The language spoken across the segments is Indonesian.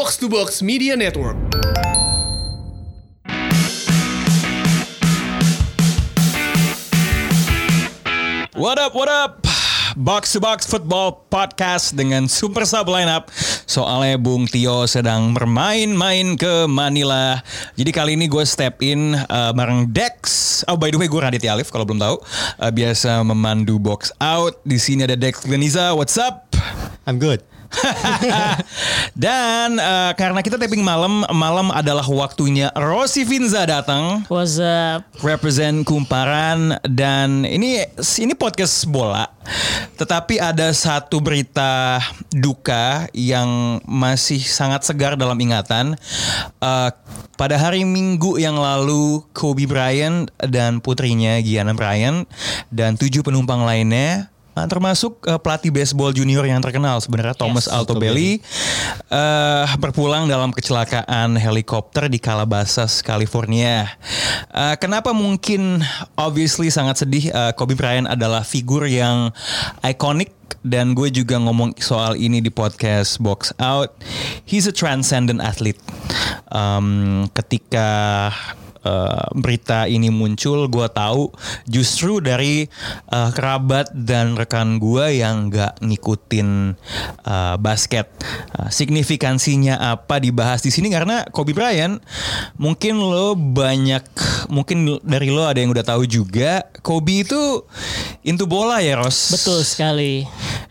Box to Box Media Network. What up, what up? Box to Box Football Podcast dengan super sub lineup. Soalnya Bung Tio sedang bermain-main ke Manila. Jadi kali ini gue step in uh, bareng Dex. Oh by the way gue Raditya Alif kalau belum tahu. Uh, biasa memandu box out. Di sini ada Dex Gleniza. What's up? I'm good. Dan uh, karena kita taping malam, malam adalah waktunya Rossi Finza datang. What's up? represent Kumparan dan ini ini podcast bola. Tetapi ada satu berita duka yang masih sangat segar dalam ingatan. Eh, pada hari Minggu yang lalu Kobe Bryant dan putrinya Gianna Bryant dan tujuh penumpang lainnya eh, termasuk eh, pelatih baseball junior yang terkenal sebenarnya Thomas Altobelli eh, berpulang dalam kecelakaan helikopter di Calabasas, California. Eh, kenapa mungkin obviously sangat sedih eh, Kobe Bryant adalah figur yang ikonik dan gue juga ngomong soal ini di podcast Box Out. He's a transcendent athlete. Um, ketika uh, berita ini muncul, gue tahu justru dari uh, kerabat dan rekan gue yang nggak ngikutin uh, basket. Uh, signifikansinya apa dibahas di sini karena Kobe Bryant mungkin lo banyak mungkin dari lo ada yang udah tahu juga Kobe itu into bola ya Ros. Betul sekali.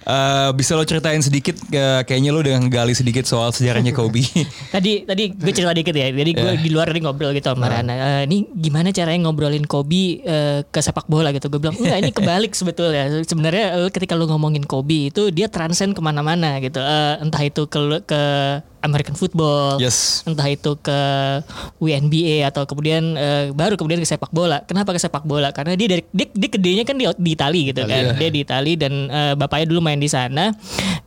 Eh, bisa lo ceritain sedikit eh, kayaknya lo udah gali sedikit soal sejarahnya Kobe. Tadi tadi gue cerita dikit ya. Jadi gue Yeah. di luar tadi ngobrol gitu sama Rana. Eh, ini gimana caranya ngobrolin Kobe eh, ke sepak bola gitu. Gue bilang enggak ini kebalik sebetulnya. Sebenarnya eh, ketika lo ngomongin Kobe itu dia transcend ke mana-mana gitu. Eh, entah itu ke ke American football, Yes. entah itu ke WNBA atau kemudian eh, baru kemudian ke sepak bola. Kenapa ke sepak bola? Karena dia dari dia, dia gedenya kan di, di Itali gitu kan. Dia di Itali dan eh, bapaknya dulu main di sana.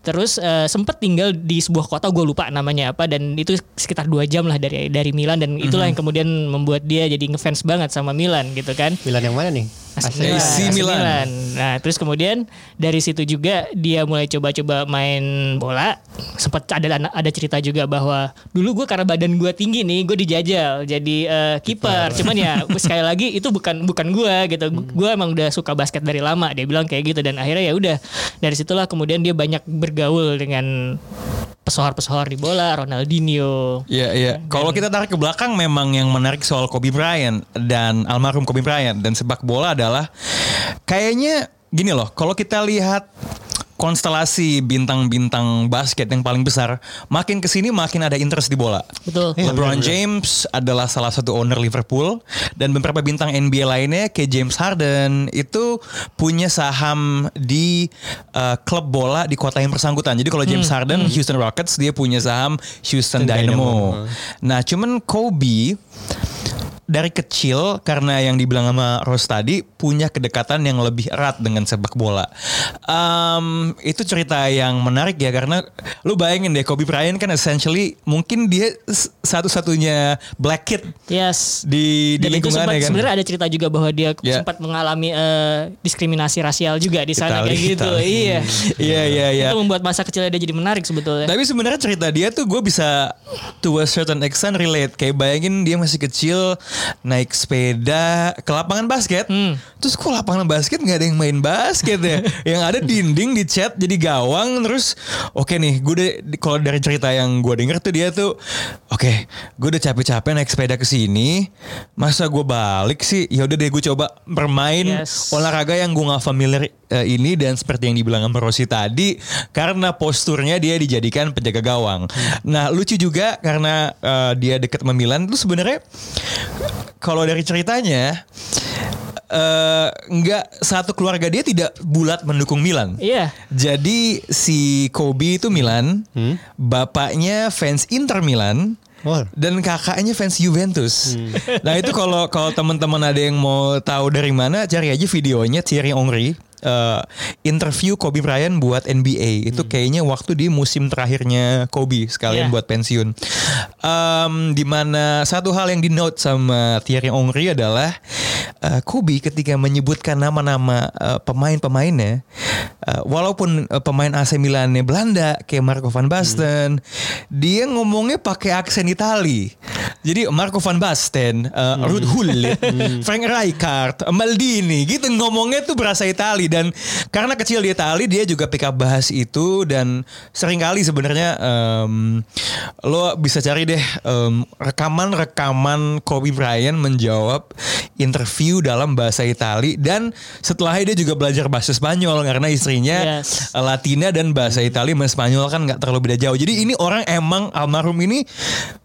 Terus eh, sempet tinggal di sebuah kota gue lupa namanya apa dan itu sekitar dua jam lah dari dari Milan dan itulah yang kemudian membuat dia jadi ngefans banget sama Milan gitu kan. Milan yang mana nih? AC AC Milan. Nah, terus kemudian dari situ juga dia mulai coba-coba main bola. Sempat ada ada cerita juga bahwa dulu gue karena badan gue tinggi nih, gue dijajal jadi eh, kiper. Cuman ya sekali lagi itu bukan bukan gue gitu. Gue emang udah suka basket dari lama. Dia bilang kayak gitu dan akhirnya ya udah dari situlah kemudian dia banyak bergaul dengan pesohor-pesohor di bola, Ronaldinho. Iya iya. Kalau kita tarik ke belakang memang yang menarik soal Kobe Bryant dan almarhum Kobe Bryant dan sepak bola adalah kayaknya gini loh. Kalau kita lihat konstelasi bintang-bintang basket yang paling besar, makin ke sini makin ada interest di bola. Betul. LeBron James adalah salah satu owner Liverpool dan beberapa bintang NBA lainnya kayak James Harden itu punya saham di uh, klub bola di kota yang bersangkutan. Jadi kalau James Harden Houston Rockets dia punya saham Houston Dynamo. Nah, cuman Kobe dari kecil karena yang dibilang sama Rose tadi punya kedekatan yang lebih erat dengan sepak bola. Em, itu cerita yang menarik ya karena lu bayangin deh Kobe Bryant kan essentially mungkin dia satu-satunya black kid Yes. di di sempat lingkungannya kan. sebenarnya ada cerita juga bahwa dia Ya. sempat mengalami eh, diskriminasi rasial juga di sana Itali, kayak gitu. Itali. Iya. Iya iya iya. Itu membuat masa kecilnya dia jadi menarik sebetulnya. Tapi sebenarnya cerita dia tuh gue bisa to a certain extent relate. Kayak bayangin dia masih kecil naik sepeda ke lapangan basket. Terus kok lapangan basket nggak ada yang main basket ya? yang ada dinding dicat jadi gawang. Terus oke nih gue udah kalau dari cerita yang gue denger tuh dia tuh oke gue udah capek-capek naik sepeda ke sini. Masa gue balik sih? Ya udah deh gue coba bermain Yes. olahraga yang gue nggak familiar eh, ini dan seperti yang dibilang sama Rossi tadi karena posturnya dia dijadikan penjaga gawang. Nah lucu juga karena eh, dia dekat sama Milan itu sebenarnya kalau dari ceritanya eh, nggak satu keluarga dia tidak bulat mendukung Milan. Iya. Jadi si Kobe itu Milan, bapaknya fans Inter Milan. Oh. Dan kakaknya fans Juventus. Nah itu kalau kalau teman-teman ada yang mau tahu dari mana, cari aja videonya Thierry Henry eh, interview Kobe Bryant buat NBA. Itu kayaknya waktu di musim terakhirnya Kobe sekalian Yeah. buat pensiun. Em, di mana satu hal yang di note sama Thierry Henry adalah uh, Kobe ketika menyebutkan nama-nama uh, pemain-pemainnya, uh, walaupun uh, pemain AC Milan Belanda kayak Marco van Basten, dia ngomongnya pakai aksen Itali. Jadi Marco van Basten, uh, Ruud Gullit, Frank Rijkaard, Maldini, gitu ngomongnya tuh berasa Itali dan karena kecil di Itali dia juga pick up bahas itu dan sering kali sebenarnya um, lo bisa cari deh um, rekaman-rekaman Kobe Bryant menjawab interview dalam bahasa Itali dan setelahnya dia juga belajar bahasa Spanyol karena istrinya Yes. Latina dan bahasa Itali sama Spanyol kan nggak terlalu beda jauh. Jadi ini orang emang almarhum ini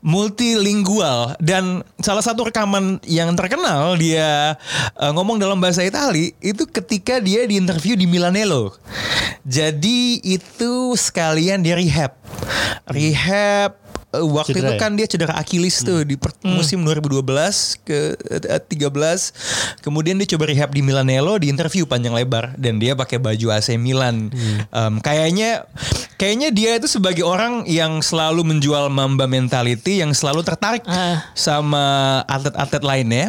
multilingual dan salah satu rekaman yang terkenal dia eh, ngomong dalam bahasa Itali itu ketika dia di interview di Milanello. Jadi itu sekalian dia rehab. Rehab eh, waktu Cedera itu ya? kan dia cedera Achilles tuh di per- musim 2012 ke eh, 13 kemudian dia coba rehab di Milanello di interview panjang lebar dan dia pakai baju AC Milan Em, kayaknya kayaknya dia itu sebagai orang yang selalu menjual Mamba mentality yang selalu tertarik Ah. sama atlet-atlet lainnya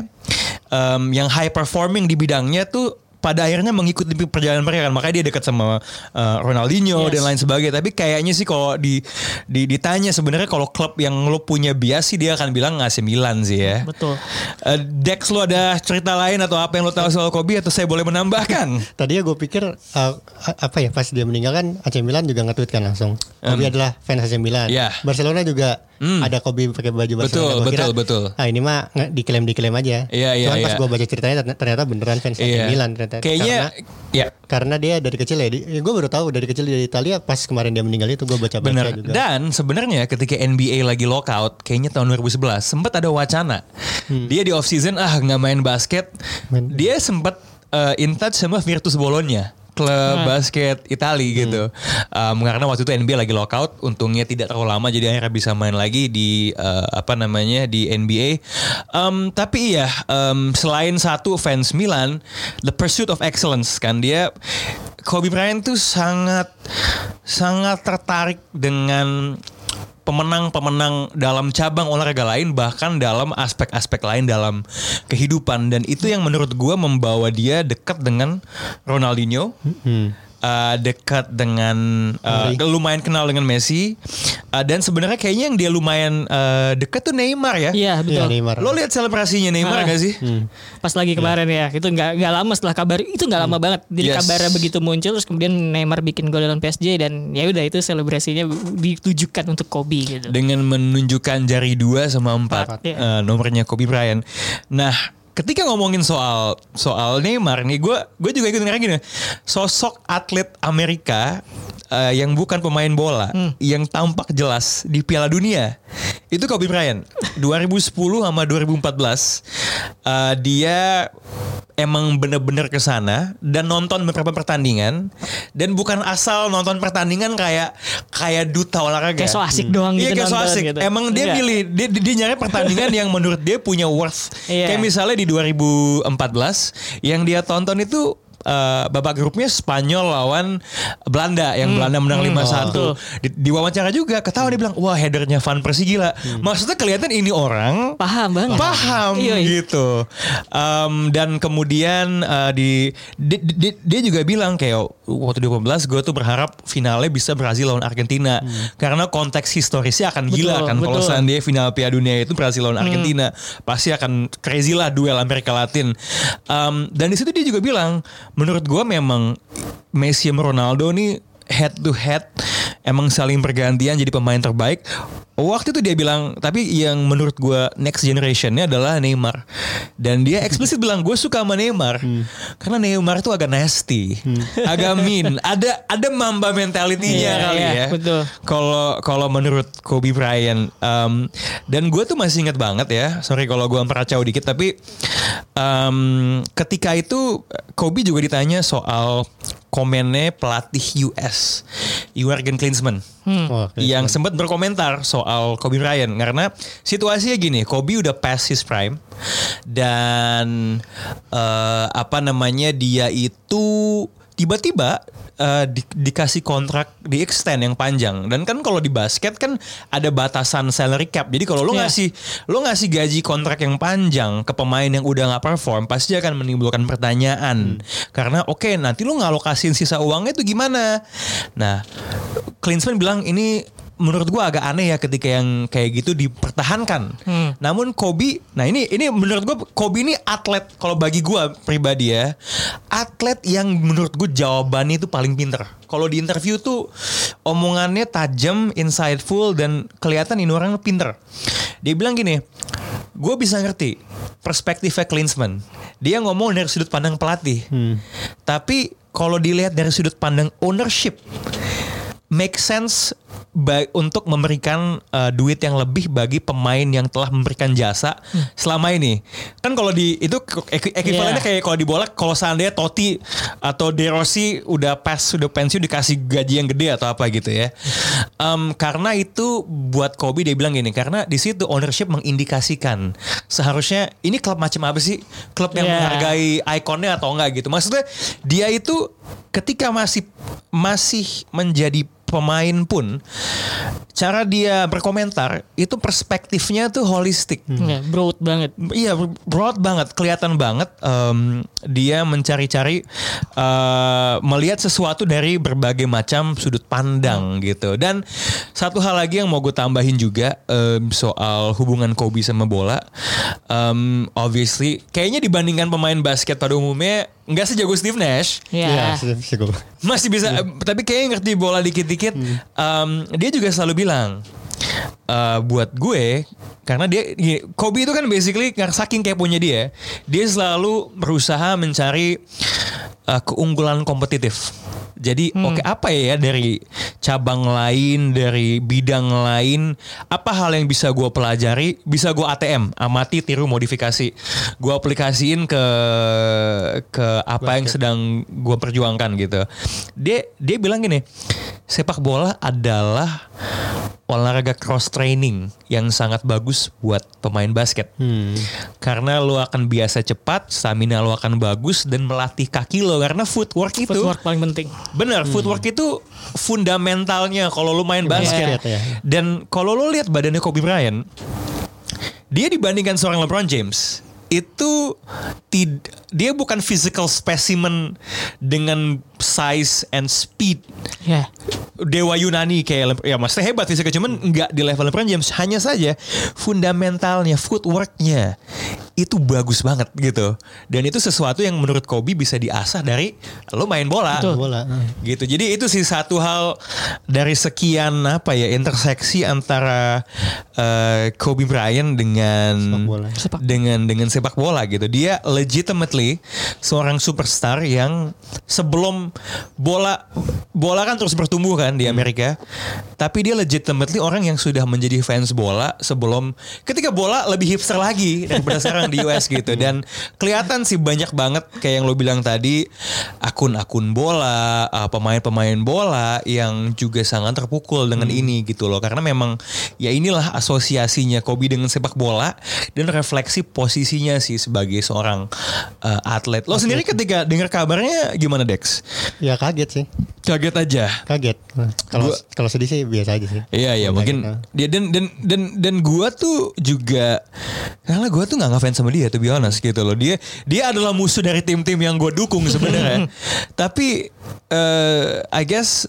em, yang high performing di bidangnya tuh pada akhirnya mengikuti perjalanan mereka kan makanya dia dekat sama uh, Ronaldinho Yes. dan lain sebagainya tapi kayaknya sih kalau di, di ditanya sebenarnya kalau klub yang lo punya bias sih dia akan bilang AC Milan sih ya Betul. Eh, Dex lo ada cerita lain atau apa yang lo tahu soal Kobe atau saya boleh menambahkan Tadi ya gue pikir uh, apa ya pas dia meninggal kan AC Milan juga nge-tweet kan langsung. Kobe adalah fans AC Milan. Iya. Barcelona juga Hmm. ada Kobe pakai baju Betul, Barcelona. Gua kira, betul, betul. Ah ini mah nge- diklaim-diklaim aja. Iya, iya, Cuman pas iya. gue baca ceritanya ternyata- beneran fans Iya. Milan ternyata. kayaknya Karena, ya karena dia dari kecil ya. gue baru tahu dari kecil di Italia pas kemarin dia meninggal itu gue baca-baca Bener. juga. Dan sebenarnya ketika NBA lagi lockout, kayaknya tahun 2011 sempat ada wacana. Dia di off season ah nggak main basket. Main- Dia sempat uh, in touch sama Virtus Bologna klub basket Itali gitu. Um, karena waktu itu NBA lagi lockout, untungnya tidak terlalu lama jadi akhirnya bisa main lagi di uh, apa namanya di NBA. Um, tapi iya, um, selain satu fans Milan, the pursuit of excellence kan dia Kobe Bryant tuh sangat sangat tertarik dengan pemenang-pemenang dalam cabang olahraga lain bahkan dalam aspek-aspek lain dalam kehidupan dan itu yang menurut gua membawa dia dekat dengan Ronaldinho Hmm. Uh, dekat dengan uh, lumayan kenal dengan Messi Uh, dan sebenarnya kayaknya yang dia lumayan uh, dekat tuh Neymar ya Iya Iya betul. Neymar. lo lihat selebrasinya Neymar Ah. gak sih Pas lagi kemarin ya, itu nggak nggak lama setelah kabar itu nggak lama banget. Jadi Yes. kabarnya begitu muncul, terus kemudian Neymar bikin gol dalam PSG dan ya udah itu selebrasinya ditujukan untuk Kobe gitu. dengan menunjukkan jari dua sama empat Empat, iya. eh, nomornya Kobe Bryant. Nah, ketika ngomongin soal soal Neymar nih, gue gue juga ikut ngerasa gini, sosok atlet Amerika eh, yang bukan pemain bola, Hmm. yang tampak jelas di Piala Dunia, itu Kobe Bryant. 2010 sama 2014, eh, dia emang bener-bener ke sana dan nonton beberapa pertandingan dan bukan asal nonton pertandingan kayak kayak duta olahraga. Kayak so asik doang Iya gitu kayak so asik. gitu. Emang dia Enggak. pilih dia, dia nyari pertandingan yang menurut dia punya worth. Iya. Kayak misalnya di 2014 yang dia tonton itu eh, babak grupnya Spanyol lawan Belanda yang Belanda menang 5-1. betul. Di, di wawancara juga ketahuan dia bilang, "Wah, headernya Van Persie gila." Maksudnya kelihatan ini orang Paham banget. paham Iya, iya. gitu. Um, dan kemudian uh, di, di- di- dia juga bilang kayak waktu 2015 gue tuh berharap finalnya bisa Brazil lawan Argentina karena konteks historisnya akan gila Betul, kan kalau seandainya final Piala Dunia itu Brazil lawan Argentina pasti akan crazy lah duel Amerika Latin. Um, dan di situ dia juga bilang menurut gue memang Messi sama Ronaldo nih head to head emang saling bergantian jadi pemain terbaik. Waktu itu dia bilang, tapi yang menurut gue next generationnya adalah Neymar. Dan dia eksplisit bilang gue suka sama Neymar karena Neymar itu agak nasty, agak mean, ada ada mamba mentalitinya Iya, kali iya, ya. betul. Kalau kalau menurut Kobe Bryant, um, dan gue tuh masih ingat banget ya. Sorry kalau gue meracau dikit, tapi um, ketika itu Kobe juga ditanya soal komennya pelatih US, Jurgen Klinsmann Wah, kayak yang sempat berkomentar soal Kobe Bryant karena situasinya gini, Kobe udah past his prime dan eh, apa namanya dia itu tiba-tiba eh, di- dikasih kontrak di extend yang panjang. Dan kan kalau di basket kan ada batasan salary cap. Jadi kalau lo Iya. ngasih lo ngasih gaji kontrak yang panjang ke pemain yang udah nggak perform pasti akan menimbulkan pertanyaan. Karena oke nanti lo ngalokasiin sisa uangnya itu gimana? Nah Klinsmann bilang ini menurut gua agak aneh ya ketika yang kayak gitu dipertahankan. Namun Kobe, nah ini ini menurut gua Kobe ini atlet kalau bagi gua pribadi ya, atlet yang menurut gua jawabannya itu paling pinter. Kalau di interview tuh omongannya tajam, insightful dan kelihatan ini orang pinter. Dia bilang gini, gue bisa ngerti perspektifnya Klinsmann. Dia ngomong dari sudut pandang pelatih. Tapi kalau dilihat dari sudut pandang ownership, make sense ba- untuk memberikan uh, duit yang lebih bagi pemain yang telah memberikan jasa selama ini. Kan kalau di itu ek- equivalennya Yeah. kayak kalau di bola kalau seandainya Totti atau De Rossi udah pas sudah pensiun dikasih gaji yang gede atau apa gitu ya. Em, karena itu buat Kobe dia bilang gini karena di situ ownership mengindikasikan seharusnya ini klub macam apa sih? Klub yang Yeah. menghargai ikonnya atau enggak gitu. Maksudnya dia itu ketika masih masih menjadi pemain pun cara dia berkomentar itu perspektifnya tuh holistik. Ya, broad banget. Iya broad banget, kelihatan banget em, dia mencari-cari eh, melihat sesuatu dari berbagai macam sudut pandang gitu. Dan satu hal lagi yang mau gue tambahin juga em, soal hubungan Kobe sama bola, Em, obviously kayaknya dibandingkan pemain basket pada umumnya nggak sejago Steve Nash. Ya. Iya, sih gue. Masih bisa, eh, tapi kayaknya ngerti bola dikit-dikit. Em, dia juga selalu bilang, eh, buat gue, karena dia, gini, Kobe itu kan basically saking keponya dia, dia selalu berusaha mencari eh, keunggulan kompetitif. Jadi oke apa ya dari cabang lain, dari bidang lain, apa hal yang bisa gue pelajari, bisa gue ATM, amati, tiru, modifikasi, gue aplikasiin ke ke apa yang sedang gue perjuangkan gitu. Dia dia bilang gini, sepak bola adalah olahraga cross training yang sangat bagus buat pemain basket. Karena lo akan biasa cepat, stamina lo akan bagus dan melatih kaki lo karena footwork itu Footwork paling penting. Bener, footwork itu fundamentalnya kalau lu main basket. Basket, ya. Dan kalau lu lihat badannya Kobe Bryant, dia dibandingkan seorang LeBron James itu tid dia bukan physical specimen dengan size and speed Ya. dewa Yunani kayak ya maksudnya hebat fisiknya cuman nggak di level LeBron James hanya saja fundamentalnya footworknya itu bagus banget gitu dan itu sesuatu yang menurut Kobe bisa diasah dari lo main bola Betul. Bola. hmm. gitu jadi itu sih satu hal dari sekian apa ya interseksi antara eh, Kobe Bryant dengan Sepak bola. Sepak- dengan dengan sepak bola gitu dia legitimately seorang superstar yang sebelum bola bola kan terus bertumbuh kan di Amerika tapi dia legitimately orang yang sudah menjadi fans bola sebelum ketika bola lebih hipster lagi daripada sekarang di US gitu. Dan kelihatan sih banyak banget kayak yang lo bilang tadi akun-akun bola uh, pemain-pemain bola yang juga sangat terpukul dengan ini gitu loh. Karena memang ya inilah asosiasinya Kobe dengan sepak bola dan refleksi posisinya sih sebagai seorang uh, atlet lo sendiri ketika dengar kabarnya gimana Dex Ya kaget sih. kaget aja Kaget. Nah, Kalau kalau sedih sih biasa aja sih. Iya iya mungkin nah. dia dan dan dan dan gua tuh juga karena gua tuh nggak ngefans sama dia tuh be honest gitu loh dia dia adalah musuh dari tim-tim yang gua dukung sebenarnya tapi eh I guess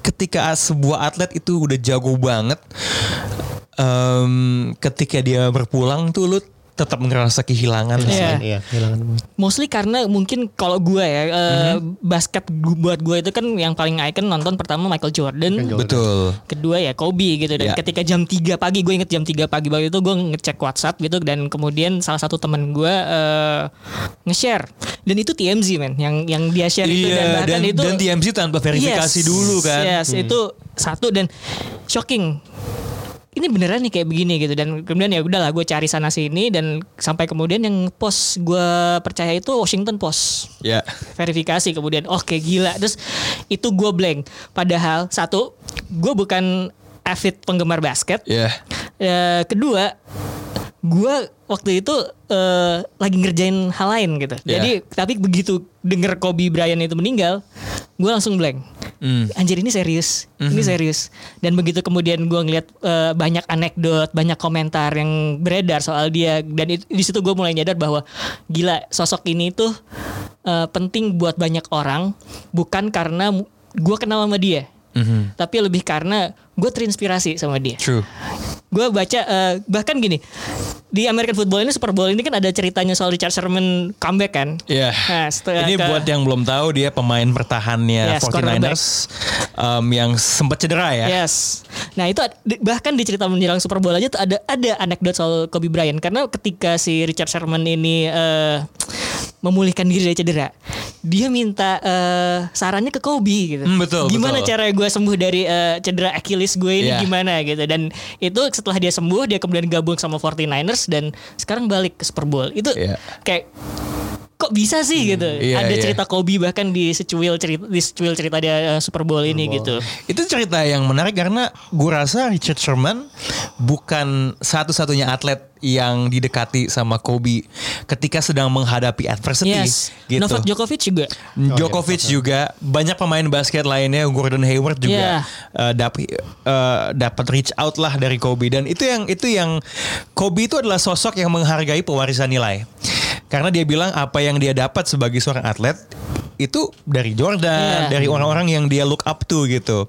ketika sebuah atlet itu udah jago banget em, ketika dia berpulang tuh lu tetap ngerasa kehilangan sih. Iya. Iya, kehilangan. Mostly karena mungkin kalau gue ya eh, basket buat gue itu kan yang paling icon nonton pertama Michael Jordan, Michael Jordan. betul kedua ya Kobe gitu dan Ya. ketika jam 3 pagi gue inget jam 3 pagi waktu itu gue ngecek WhatsApp gitu dan kemudian salah satu temen gue eh, nge-share dan itu TMZ men yang yang dia share itu dan iya bahkan dan, itu dan TMZ tanpa verifikasi Yes, dulu kan Yes, itu satu dan shocking. Ini beneran nih kayak begini gitu. Dan kemudian ya udahlah gue cari sana sini dan sampai kemudian yang post gue percaya itu Washington Post. Ya. Verifikasi kemudian oke gila. Terus itu gue blank. Padahal satu gue bukan avid penggemar basket. Ya. Eh, kedua gue waktu itu eh, lagi ngerjain hal lain gitu. Yeah. Jadi tapi begitu denger Kobe Bryant itu meninggal, gue langsung blank. Hmm. Anjir ini serius, ini serius. Dan begitu kemudian gue ngeliat eh, banyak anekdot, banyak komentar yang beredar soal dia, dan it- di situ gue mulai nyadar bahwa gila sosok ini tuh eh, penting buat banyak orang, bukan karena gue kenal sama dia, Mhm. tapi lebih karena gue terinspirasi sama dia True. Gue baca eh, bahkan gini di American Football ini Super Bowl ini kan ada ceritanya soal Richard Sherman comeback kan Iya. Nah, setelah Ini ke- buat yang belum tahu dia pemain pertahannya Yes, 49ers um, yang sempat cedera ya. Yes. Nah itu bahkan di cerita menjelang Super Bowl aja tuh ada ada anekdot soal Kobe Bryant karena ketika si Richard Sherman ini eh, memulihkan diri dari cedera, dia minta eh, sarannya ke Kobe gitu. Hmm, betul, Gimana betul. cara gue sembuh dari eh, cedera Achilles gue ini Iya. gimana gitu dan itu setelah dia sembuh dia kemudian gabung sama 49ers dan sekarang balik ke Super Bowl. Itu Iya. kayak kok bisa sih gitu. Iya, ada iya. cerita Kobe bahkan di secuil cerita di secuil cerita dia eh, Super Bowl ini gitu. Itu cerita yang menarik karena gue rasa Richard Sherman bukan satu-satunya atlet yang didekati sama Kobe ketika sedang menghadapi adversity Yes. gitu. Novak Djokovic juga. Djokovic juga banyak pemain basket lainnya Gordon Hayward juga Yeah. eh, dap- eh, dapat reach out lah dari Kobe dan itu yang itu yang Kobe itu adalah sosok yang menghargai pewarisan nilai karena dia bilang apa yang dia dapat sebagai seorang atlet itu dari Jordan Yeah. dari orang-orang yang dia look up to gitu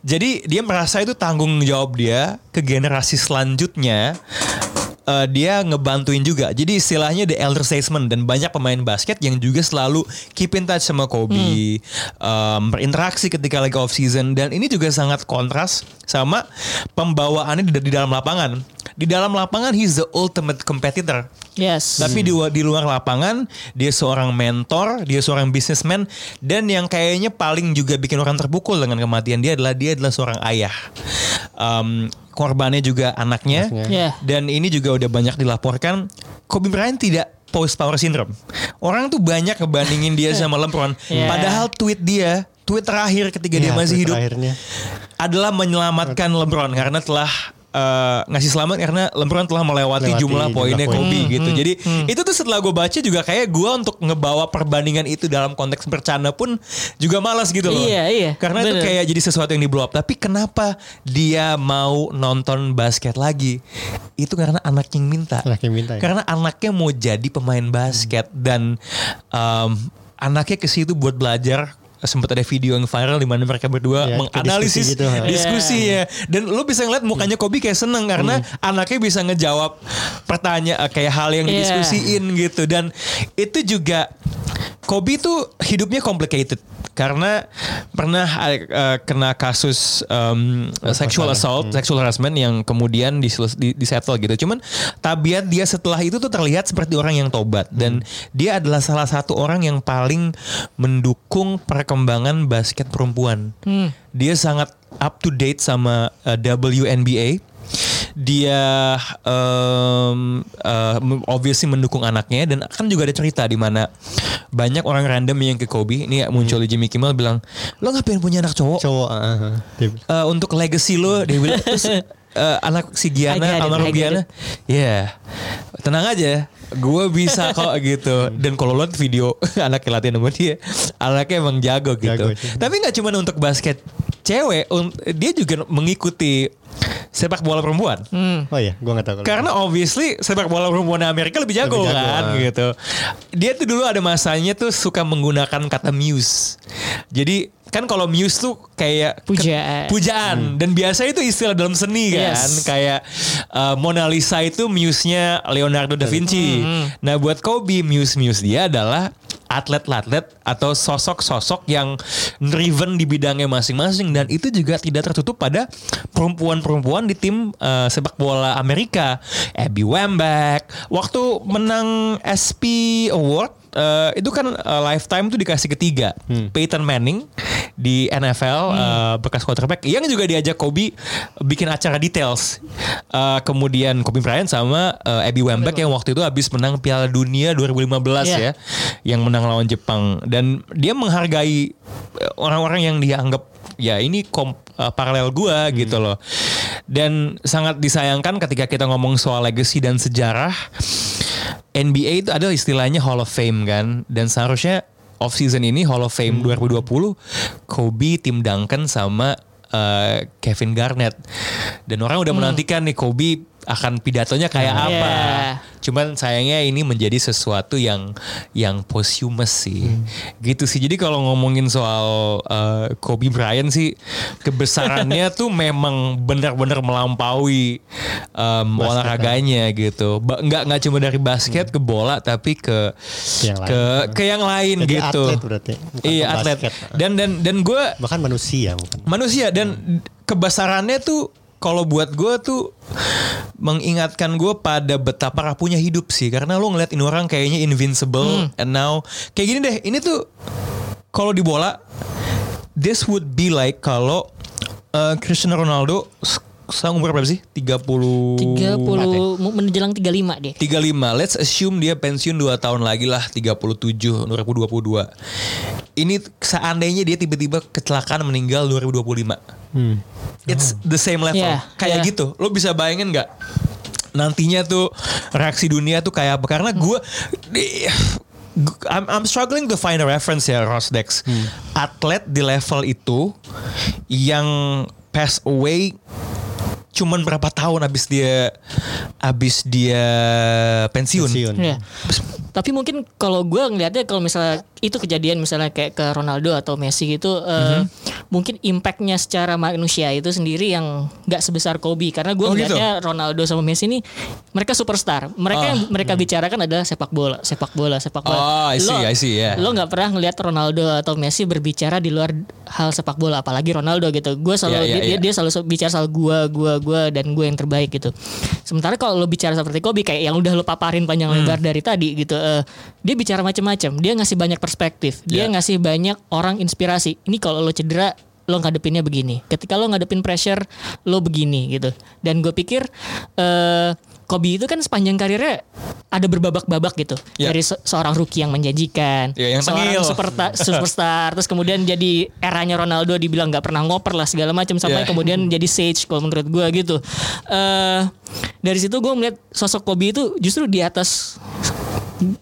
jadi dia merasa itu tanggung jawab dia ke generasi selanjutnya eh, dia ngebantuin juga. Jadi istilahnya the elder statesman dan banyak pemain basket yang juga selalu keep in touch sama Kobe, em, berinteraksi ketika lagi off season dan ini juga sangat kontras sama pembawaannya di, di dalam lapangan. Di dalam lapangan he's the ultimate competitor. Yes. Tapi di, di luar lapangan dia seorang mentor, dia seorang businessman dan yang kayaknya paling juga bikin orang terpukul dengan kematian dia adalah dia adalah seorang ayah. Em, korbannya juga anaknya Yeah. dan ini juga udah banyak dilaporkan Kobe Bryant tidak post power syndrome. Orang tuh banyak ngebandingin dia sama LeBron. Yeah. Padahal tweet dia, tweet terakhir ketika dia Iya, masih hidup terakhirnya. adalah menyelamatkan LeBron karena telah eh, ngasih selamat karena LeBron telah melewati Lewati jumlah poinnya poin. Kobe gitu. Hmm, Jadi itu tuh setelah gue baca juga kayak gue untuk ngebawa perbandingan itu dalam konteks bercanda pun juga malas gitu loh. Iya, iya. Karena itu Bener. kayak jadi sesuatu yang di blow up. Tapi kenapa dia mau nonton basket lagi? Itu karena anaknya yang minta. Anaknya minta ya. Karena anaknya mau jadi pemain basket dan um, anaknya ke situ buat belajar sempat ada video yang viral di mana mereka berdua Ya, menganalisis diskusi gitu, diskusi ya. Dan lo bisa ngeliat mukanya Kobe kayak seneng karena anaknya bisa ngejawab pertanyaan kayak hal yang Iya. didiskusiin gitu. Dan itu juga Kobe tuh hidupnya complicated karena pernah uh, kena kasus um, sexual assault, sexual harassment yang kemudian diseles- di, disettle gitu. Cuman tabiat dia setelah itu tuh terlihat seperti orang yang tobat. Dan dia adalah salah satu orang yang paling mendukung perkembangan basket perempuan. Dia sangat up to date sama uh, WNBA dia um, uh, obviously mendukung anaknya dan kan juga ada cerita di mana banyak orang random yang ke Kobe ini muncul di Jimmy Kimmel bilang lo ngapain punya anak cowok Cowok. Dia bilang, Eh, untuk legacy lo dia bilang terus eh, anak si Giana almarhum Giana ya tenang aja gue bisa kok gitu dan kalau lo liat video anaknya latihan sama dia anaknya emang jago gitu Jago tapi nggak cuma untuk basket cewek un- dia juga mengikuti sepak bola perempuan Hmm. Oh iya, gue gak tahu. kalau- karena obviously sepak bola perempuan Amerika lebih jago, Lebih jago, kan ah. gitu. Dia tuh dulu ada masanya tuh suka menggunakan kata muse. Jadi kan kalau muse tuh kayak ke- Pujaan. pujaan dan biasa itu istilah dalam seni kan Yes. kayak uh, Mona Lisa itu muse-nya Leonardo da Vinci. Nah, buat Kobe muse-muse dia adalah atlet-atlet atau sosok-sosok yang driven di bidangnya masing-masing dan itu juga tidak tertutup pada perempuan-perempuan di tim uh, sepak bola Amerika. Abby Wambach waktu menang SP Award uh, itu kan uh, lifetime tuh dikasih ketiga. Peyton Manning di NFL uh, bekas quarterback yang juga diajak Kobe bikin acara details. Uh, kemudian Kobe Bryant sama uh, Abby Wambach yang waktu itu habis menang Piala Dunia 2015 Iya. ya, yang menang lawan Jepang dan dia menghargai orang-orang yang dia anggap ya ini kom- uh, paralel gua gitu loh. Dan sangat disayangkan ketika kita ngomong soal legacy dan sejarah, NBA itu ada istilahnya Hall of Fame kan, dan seharusnya off season ini Hall of Fame 2020 Kobe, Tim Duncan sama uh, Kevin Garnett. Dan orang udah menantikan nih Kobe akan pidatonya kayak Hmm. apa. Yeah. Cuman sayangnya ini menjadi sesuatu yang yang posthumous sih. Gitu sih. Jadi kalau ngomongin soal uh, Kobe Bryant sih kebesarannya tuh memang benar-benar melampaui um, olahraganya gitu. Ba- nggak nggak cuma dari basket ke bola tapi ke Yang ke lain. ke yang lain Jadi gitu. atlet berarti, bukan Iya atlet. Dan dan dan gue Bahkan manusia bukan. manusia dan kebesarannya tuh kalau buat gue tuh mengingatkan gue pada betapa rapuhnya hidup sih. Karena lo ngeliat ini orang kayaknya invincible and now kayak gini deh ini tuh kalau di bola this would be like kalau uh, Cristiano Ronaldo sekarang umur berapa sih 30 30 mau menjelang 35 dia. 35 let's assume dia pensiun 2 tahun lagi lah 37 2022 ini seandainya dia tiba-tiba kecelakaan meninggal 2025 Hmm. It's the same level. Yeah, kayak yeah. gitu. Lo bisa bayangin nggak? Nantinya tuh reaksi dunia tuh kayak apa? Karena gue I'm, I'm struggling to find a reference ya Rosdex. Atlet di level itu yang pass away cuman berapa tahun abis dia abis dia pensiun. Pensiun. Iya. Tapi mungkin kalau gue ngelihatnya kalau misalnya itu kejadian misalnya kayak ke Ronaldo atau Messi gitu, Mhm. mungkin impactnya secara manusia itu sendiri yang nggak sebesar Kobe karena gue Oh, gitu? ngelihatnya Ronaldo sama Messi ini mereka superstar. Mereka yang mereka bicarakan adalah sepak bola, sepak bola, sepak bola. Oh, I see, I see, yeah. Lo nggak pernah ngelihat Ronaldo atau Messi berbicara di luar hal sepak bola, apalagi Ronaldo gitu. Gue selalu Yeah, yeah, dia, dia- yeah. dia selalu bicara soal gua, gua, gua dan gue yang terbaik gitu. Sementara kalau lo bicara seperti Kobe kayak yang udah lo paparin panjang Hmm. lebar dari tadi gitu, eh, dia bicara macam-macam. Dia ngasih banyak perspektif. Dia Yeah. ngasih banyak orang inspirasi. Ini kalau lo cedera lo ngadepinnya begini. Ketika lo ngadepin pressure lo begini gitu. Dan gue pikir eh Kobe itu kan sepanjang karirnya ada berbabak-babak gitu. Ya. Dari se- seorang rookie yang menjanjikan, Ya, yang seorang tengil. superstar, terus kemudian jadi eranya Ronaldo dibilang nggak pernah ngoper lah segala macam sampai Ya. kemudian jadi sage kalau menurut gue gitu. eh dari situ gue melihat sosok Kobe itu justru di atas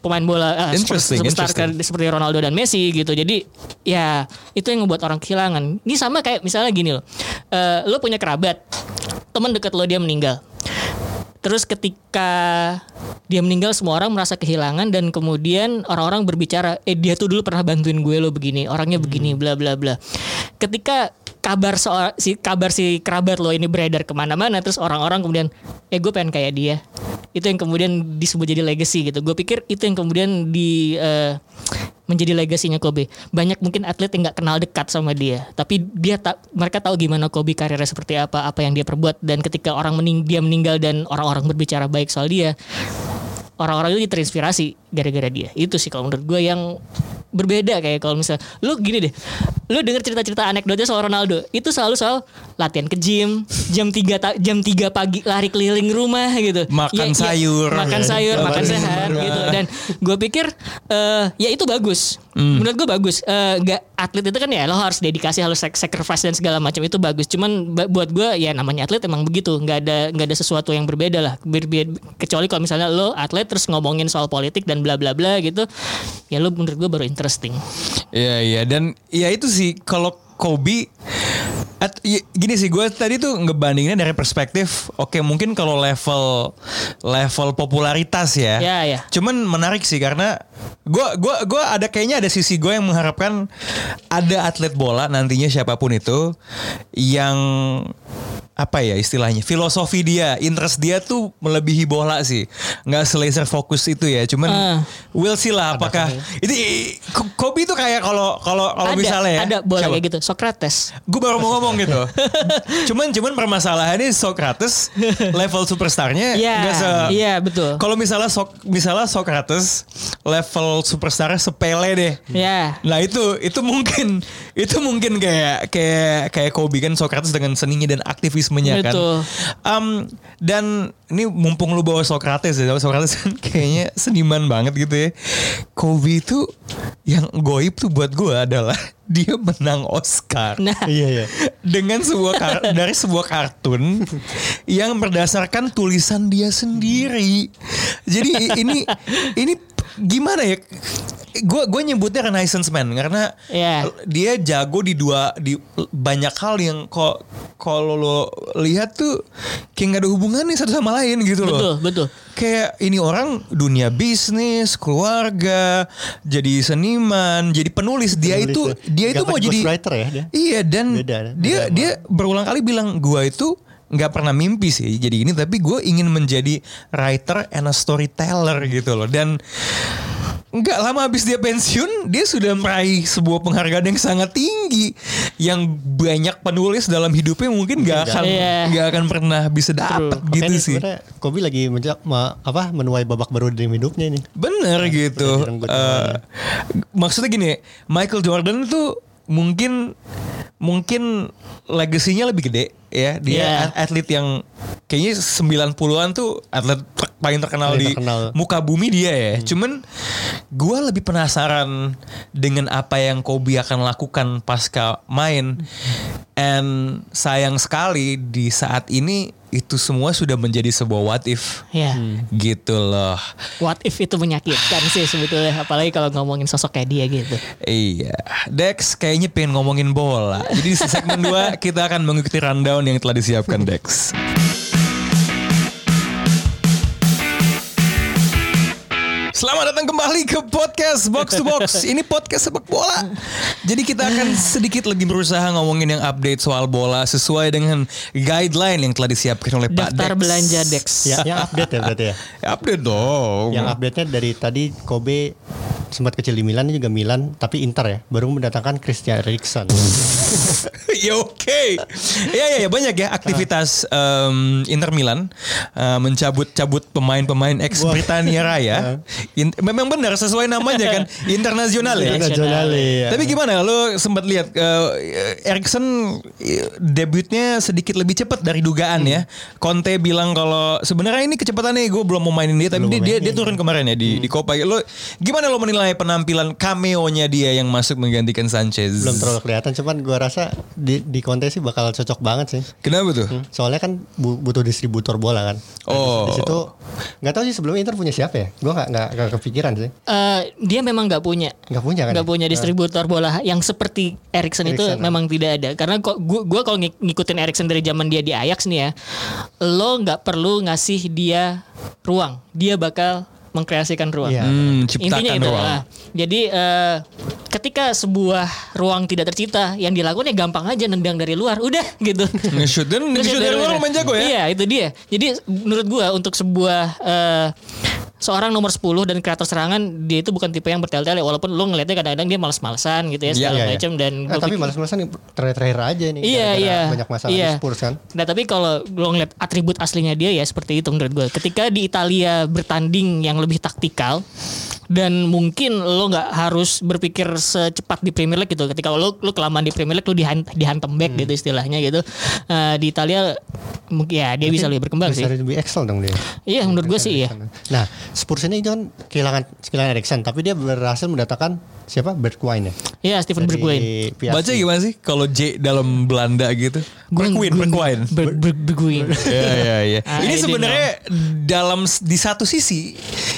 pemain bola eh, Interesting, superstar interesting. seperti Ronaldo dan Messi gitu. Jadi ya itu yang membuat orang kehilangan. Ini sama kayak misalnya gini loh. Eh, lo punya kerabat, teman dekat lo dia meninggal. Terus ketika dia meninggal semua orang merasa kehilangan dan kemudian orang-orang berbicara, eh dia tuh dulu pernah bantuin gue lo begini, orangnya begini, bla bla bla. Ketika kabar soal si kabar si kerabat lo ini beredar ke mana-mana, terus orang-orang kemudian, eh gue pengen kayak dia. Itu yang kemudian disebut jadi legacy gitu. Gue pikir itu yang kemudian di eh, menjadi legasinya Kobe. Banyak mungkin atlet yang nggak kenal dekat sama dia, tapi dia tak mereka tahu gimana Kobe karirnya seperti apa, apa yang dia perbuat dan ketika orang mening dia meninggal dan orang-orang berbicara baik soal dia, orang-orang itu terinspirasi gara-gara dia. Itu sih kalau menurut gue yang berbeda kayak kalau misalnya lu gini deh lu denger cerita-cerita anekdotnya soal Ronaldo itu selalu soal latihan ke gym jam 3 jam 3 pagi lari keliling rumah gitu. Makan sayur. makan sayur makan Makan sehat gitu. Dan gue pikir eh ya itu bagus. Menurut gue bagus. Eh, nggak atlet itu kan ya lo harus dedikasi harus sac- sacrifice dan segala macam itu bagus. Cuman buat gue ya namanya atlet emang begitu. Nggak ada nggak ada sesuatu yang berbeda lah. Berbeda- kecuali kalau misalnya lo atlet terus ngomongin soal politik dan bla bla bla gitu ya lo menurut gue baru interesting Iya iya dan ya itu sih kalau Kobe at- ya, gini sih gue tadi tuh ngebandinginnya dari perspektif oke mungkin kalau level level popularitas ya. Ya, ya. Cuman menarik sih karena gue gua gua ada kayaknya ada sisi gue yang mengharapkan ada atlet bola nantinya siapa pun itu yang apa ya istilahnya filosofi dia interest dia tuh melebihi bola sih nggak selaser fokus itu ya cuman Ah. we'll see lah apakah itu Ko- Kobe itu kayak kalau kalau kalau misalnya ya ada bola siapa? kayak gitu Socrates Gue baru mau ngomong gitu. cuman cuman permasalahannya Socrates level superstarnya Iya, nggak se iya, betul. Kalau misalnya Sok misalnya Socrates level superstarnya sepele deh. ya Nah itu itu mungkin itu mungkin kayak kayak kayak Kobe kan Socrates dengan seninya dan aktivismenya kan. Betul. Um, dan ini mumpung lu bawa Socrates ya, Socrates kan kayaknya seniman banget gitu ya. Kobe itu yang goib tuh buat gue adalah dia menang Oscar. Nah, Iya iya. dengan sebuah kar- dari sebuah kartun yang berdasarkan tulisan dia sendiri. Jadi ini ini gimana ya? Gue gue nyebutnya renaissance man karena Iya. dia jago di dua di banyak hal yang kok kalau lo lihat tuh kayak nggak ada hubungannya satu sama lain gitu loh. betul, betul. Kayak ini orang dunia bisnis, keluarga, jadi seniman, jadi penulis. Dia Penulis itu ya. dia itu mau jadi ghostwriter ya dia. Iya dan Beda, beda dia dia berulang kali bilang gua itu nggak pernah mimpi sih jadi ini tapi gue ingin menjadi writer and a storyteller gitu loh dan nggak lama habis dia pensiun dia sudah meraih sebuah penghargaan yang sangat tinggi yang banyak penulis dalam hidupnya mungkin nggak akan Iya. nggak akan pernah bisa dapat gitu Makanya sih sebenarnya Kobe lagi menja- ma- apa menuai babak baru dalam hidupnya ini. Bener gitu. direnggut Eh, maksudnya gini, Michael Jordan tuh mungkin mungkin legasinya lebih gede ya. Dia at- atlet yang kayaknya 90-an tuh atlet ter- paling terkenal Paling di terkenal. muka bumi dia ya. Cuman gua lebih penasaran dengan apa yang Kobe akan lakukan pasca main. And sayang sekali di saat ini itu semua sudah menjadi sebuah what if Ya. gitu loh. What if itu menyakitkan sih sebetulnya apalagi kalau ngomongin sosok kayak dia gitu. Iya, Dex kayaknya pengen ngomongin bola. Jadi di segmen 2 kita akan mengikuti rundown yang telah disiapkan Dex. Selamat datang kembali ke podcast Box to Box. Ini podcast sepak bola. Jadi kita akan sedikit lagi berusaha ngomongin yang update soal bola sesuai dengan guideline yang telah disiapkan oleh Pak Daftar Dex. belanja Dex. Ya, yang update ya berarti ya. Update dong. Yang update-nya dari tadi Kobe sempat kecil di Milan juga Milan tapi Inter ya baru mendatangkan Christian Eriksen. ya oke. Ya ya ya banyak ya aktivitas em, Inter Milan eh, mencabut-cabut pemain-pemain ex. Britania Raya. In- memang benar sesuai namanya kan internasional ya. Internasional ya. Tapi gimana lo sempat lihat eh, Erikson eh, debutnya sedikit lebih cepat dari dugaan ya. Conte bilang kalau sebenarnya ini kecepatannya gue belum mau mainin dia tapi Belum dia, dia dia turun kemarin ya di di Copa. Lo gimana lo menilai penampilan cameo-nya dia yang masuk menggantikan Sanchez? belum terlalu kelihatan cuman gua rasa di di kontes sih bakal cocok banget sih. Kenapa tuh? Hmm, Soalnya kan bu- butuh distributor bola kan. Nah, di- Oh. Di situ nggak tahu sih sebelumnya Inter punya siapa ya? Gua nggak nggak kepikiran sih. Eh, dia memang nggak punya Nggak punya kan? nggak ya? punya distributor bola yang seperti Erikson itu Eriksen, memang tidak ada karena kok gua, gua kalau ngik- ngikutin Erikson dari zaman dia di Ajax nih ya lo nggak perlu ngasih dia ruang dia bakal mengkreasikan ruang Iya. Hmm, Intinya itu. ruang. Nah, jadi eh, ketika sebuah ruang tidak tercipta, yang dilakukan ya gampang aja nendang dari luar, udah gitu. Nge-shoot dan Terus nge-shoot ya dari luar lumayan jago ya. Iya, itu dia. Jadi menurut gua untuk sebuah eh, seorang nomor 10 dan kreator serangan dia itu bukan tipe yang bertele-tele walaupun lo ngeliatnya kadang-kadang dia males-malesan gitu ya segala Iya, iya. macam dan Eh, tapi pikir- malas-malasan terakhir-terakhir aja nih. Iya iya Banyak masalah iya. di Spurs kan. Nah tapi kalau lo ngeliat atribut aslinya dia ya seperti itu menurut gue. Ketika di Italia bertanding yang lebih taktikal dan mungkin lo nggak harus berpikir secepat di Premier League gitu. Ketika lo lo kelamaan di Premier League lo dihan, dihantam back Hmm. gitu istilahnya gitu. Eh, di Italia mungkin ya dia bisa lebih berkembang Bisa sih. lebih excel dong dia. Iya menurut gue sih iya. Nah, Spurs ini kan kehilangan kehilangan Eriksen, tapi dia berhasil mendatangkan siapa? Bergwijn ya. Iya Steven Bergwijn. Baca gimana sih kalau J dalam Belanda gitu? Bergwijn, Bergwijn. Ber- Ber- Bergwijn. Iya iya iya. Ah, Ini sebenarnya dalam di satu sisi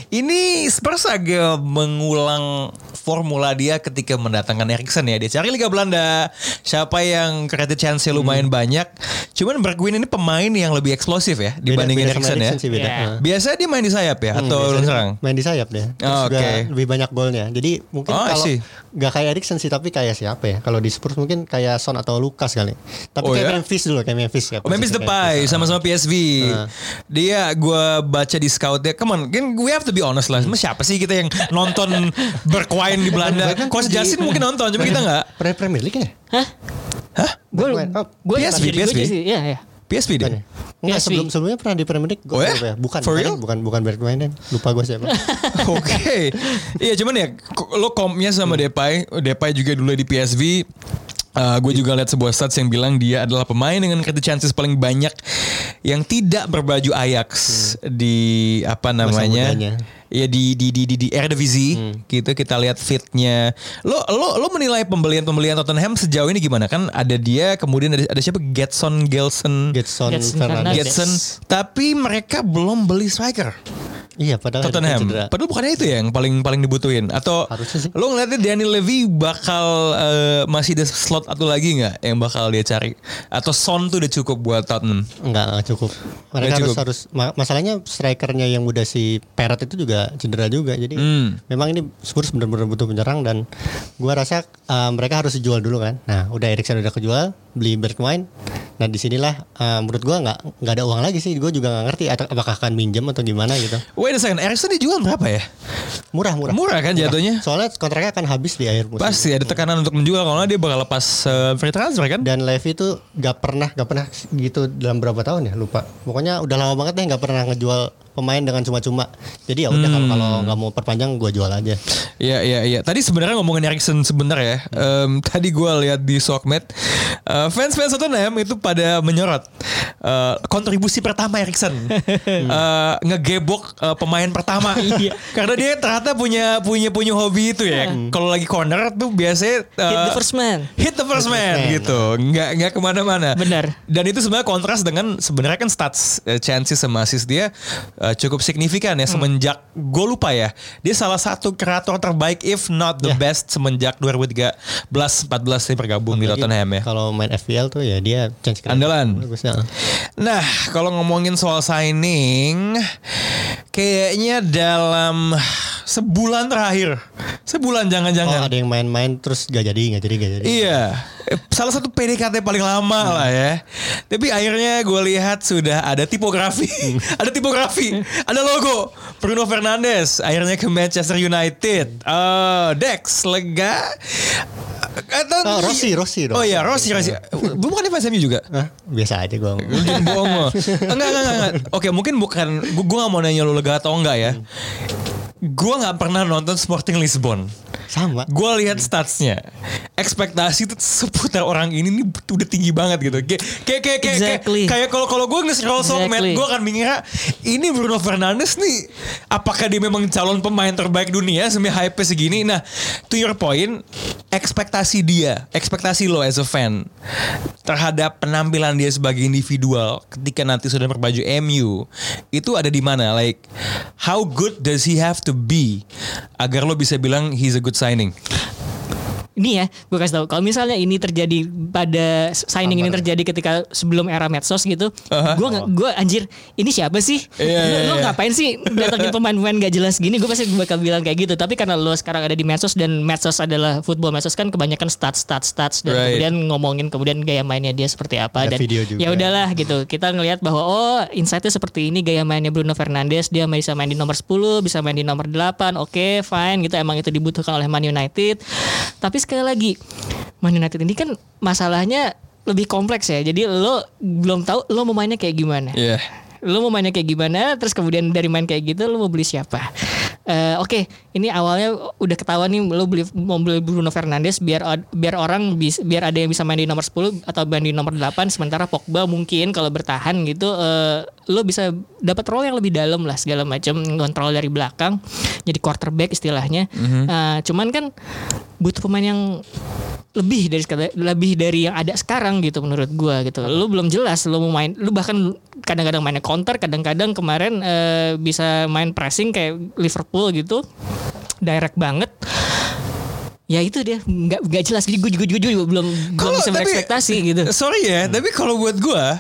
ini Spurs agak mengulang formula dia ketika mendatangkan Eriksen ya. Dia cari Liga Belanda. Siapa yang creative chance lumayan banyak. Cuman Bergwijn ini pemain yang lebih eksplosif ya dibandingin Eriksen ya. sih beda. Iya. Heeh. Biasa dia main di sayap ya atau Biasanya lurus serang? Main di sayap deh. Terus Oh, juga oke. lebih banyak golnya. Jadi mungkin Oh, kalau see. nggak kayak Eriksen sih, tapi kayak siapa ya? Kalau di Spurs mungkin kayak Son atau Lucas kali. Tapi Oh, kayak ya? Memphis dulu, kayak Memphis ya. Oh, Memphis Depay sama-sama PSV. Ah. Dia gue baca di scoutnya, come on, kan we have to be honest lah. Siapa sih kita yang nonton berkuain di Belanda? Kan Coach Jasin mungkin nonton, cuma kita nggak. Pre- Premier League ya? Hah? Hah? Gue. Oh, PSV, PSV. Iya iya. PSV ya? Enggak, PSV. sebelum sebelumnya pernah di Premier League. Oh ya? lupa Bukan, For bukan, real? bukan bukan Bergwijn deh. Lupa gue siapa. Oke. Iya cuman ya lo kompnya sama Depay, Depay juga dulu di PSV. gue juga lihat sebuah stats yang bilang dia adalah pemain dengan creative chances paling banyak yang tidak berbaju Ajax di apa namanya? mudanya. Ya di di di di, di Eredivisie gitu kita lihat fitnya. Lo lo lo menilai pembelian pembelian Tottenham sejauh ini gimana? Kan ada dia kemudian ada, ada siapa? Getson, Gelson, Getson Getson Fernandes. Fernandes. Getson. Tapi mereka belum beli striker. Iya, padahal Tottenham. Padahal bukannya itu ya yang paling paling dibutuhin atau Harusnya sih. lo ngeliatnya Daniel Levy bakal eh, masih ada slot atau lagi nggak yang bakal dia cari atau Son tuh udah cukup buat Tottenham. Enggak, enggak cukup. Mereka Nggak harus cukup. harus ma- masalahnya strikernya yang muda si Perot itu juga cedera juga. Jadi Hmm. memang ini Spurs benar-benar butuh penyerang dan gua rasa uh, mereka harus dijual dulu kan. Nah, udah Erikson udah kejual, beli Bergwijn. Nah, di sinilah uh, menurut gua nggak nggak ada uang lagi sih. Gue juga nggak ngerti apakah akan minjem atau gimana gitu. Wait a second, Erikson dijual berapa ya? Murah, murah. Murah kan jatuhnya? Soalnya kontraknya akan habis di akhir musim. Pasti ada tekanan untuk menjual kalau nggak dia bakal lepas eh, free transfer kan? Dan Levy itu gak pernah gak pernah gitu dalam berapa tahun ya lupa. Pokoknya udah lama banget deh nggak pernah ngejual pemain dengan cuma-cuma. Jadi ya udah kalau Hmm. kalau nggak mau perpanjang gue jual aja. Iya iya iya. Tadi sebenarnya ngomongin Erikson sebentar ya. Em, tadi gue lihat di Sokmed eh, fans-fans Tottenham itu pada menyorot eh, kontribusi pertama Erikson Eh, ngegebok eh, pemain pertama. Iya. Karena dia ternyata punya punya punya hobi itu ya. Kalau lagi corner tuh biasanya eh, Hit the first man. hit the first man man. gitu nggak nggak ke mana-mana Benar. dan itu sebenarnya kontras dengan sebenarnya kan stats eh, chances sama assist dia eh, cukup signifikan ya semenjak gue lupa ya dia salah satu kreator terbaik if not the Ya. best semenjak 2013 14 dia bergabung di Apalagi Tottenham ya Kalau main FPL tuh ya dia. Andalan. Ya. Nah, kalau ngomongin soal signing, kayaknya dalam sebulan terakhir, sebulan Oh jangan-jangan. ada yang main-main terus gak jadi gak jadi gak jadi. Iya, salah satu PDKT paling lama lah ya. Tapi akhirnya gue lihat sudah ada tipografi, ada tipografi, ada logo Bruno Fernandes. Akhirnya ke Manchester United. Oh, Dex lega. Atau Oh, Rossi, Rossi dong. Oh iya, Rossi, Rossi. Belum kan di PSMU juga? Hah? biasa aja gue. Jangan bohong lo. Enggak, enggak, enggak. Oke, mungkin bukan gue gak mau nanya lu lega atau enggak ya. Gue nggak pernah nonton Sporting Lisbon. Sama. Gue lihat statsnya, ekspektasi tuh seputar orang ini nih udah tinggi banget gitu. Kayak kayak kayak kayak Exactly. kayak kalau kalau gue nge-scroll Exactly. gue akan mengira ini Bruno Fernandes nih, apakah dia memang calon pemain terbaik dunia sampai hype segini? Nah, to your point, ekspektasi dia, ekspektasi lo as a fan terhadap penampilan dia sebagai individual ketika nanti sudah berbaju MU itu ada di mana? Like how good does he have to be agar lo bisa bilang he's a good signing? Ini ya, gue kasih tahu. Kalau misalnya ini terjadi pada signing ini terjadi ketika sebelum era medsos gitu, Aha. gue nggak, gue anjir, ini siapa sih? Iya, lo, lo iya. ngapain sih datangin pemain-pemain gak jelas gini? Gue pasti bakal bilang kayak gitu. Tapi karena lo sekarang ada di medsos dan medsos adalah football medsos kan kebanyakan stats, stats, stats dan Right. kemudian ngomongin kemudian gaya mainnya dia seperti apa Ada dan video juga. ya udahlah gitu. Kita ngelihat bahwa oh insightnya seperti ini gaya mainnya Bruno Fernandes, dia bisa main di nomor 10, bisa main di nomor 8, oke fine gitu emang itu dibutuhkan oleh Man United. Tapi sekali lagi Man United ini kan masalahnya lebih kompleks ya. Jadi lo belum tahu lo mau mainnya kayak gimana. Iya. Lo mau mainnya kayak gimana, terus kemudian dari main kayak gitu lo mau beli siapa? Eh, Oke, ini awalnya udah ketahuan nih lo beli mau beli Bruno Fernandes biar biar orang bis, biar ada yang bisa main di nomor 10 atau main di nomor 8 sementara Pogba mungkin kalau bertahan gitu eh, lo bisa dapat role yang lebih dalam lah segala macam kontrol dari belakang jadi quarterback istilahnya. Eh, cuman kan butuh pemain yang lebih dari lebih dari yang ada sekarang gitu menurut gua gitu. Lu belum jelas lu mau main lu bahkan kadang-kadang mainnya counter, kadang-kadang kemarin eh, bisa main pressing kayak Liverpool gitu. Direct banget. Ya itu dia nggak nggak jelas jadi gue juga, juga, juga belum belum Kalau- bisa tapi- berekspektasi gitu. Sorry ya, tapi kalau buat gua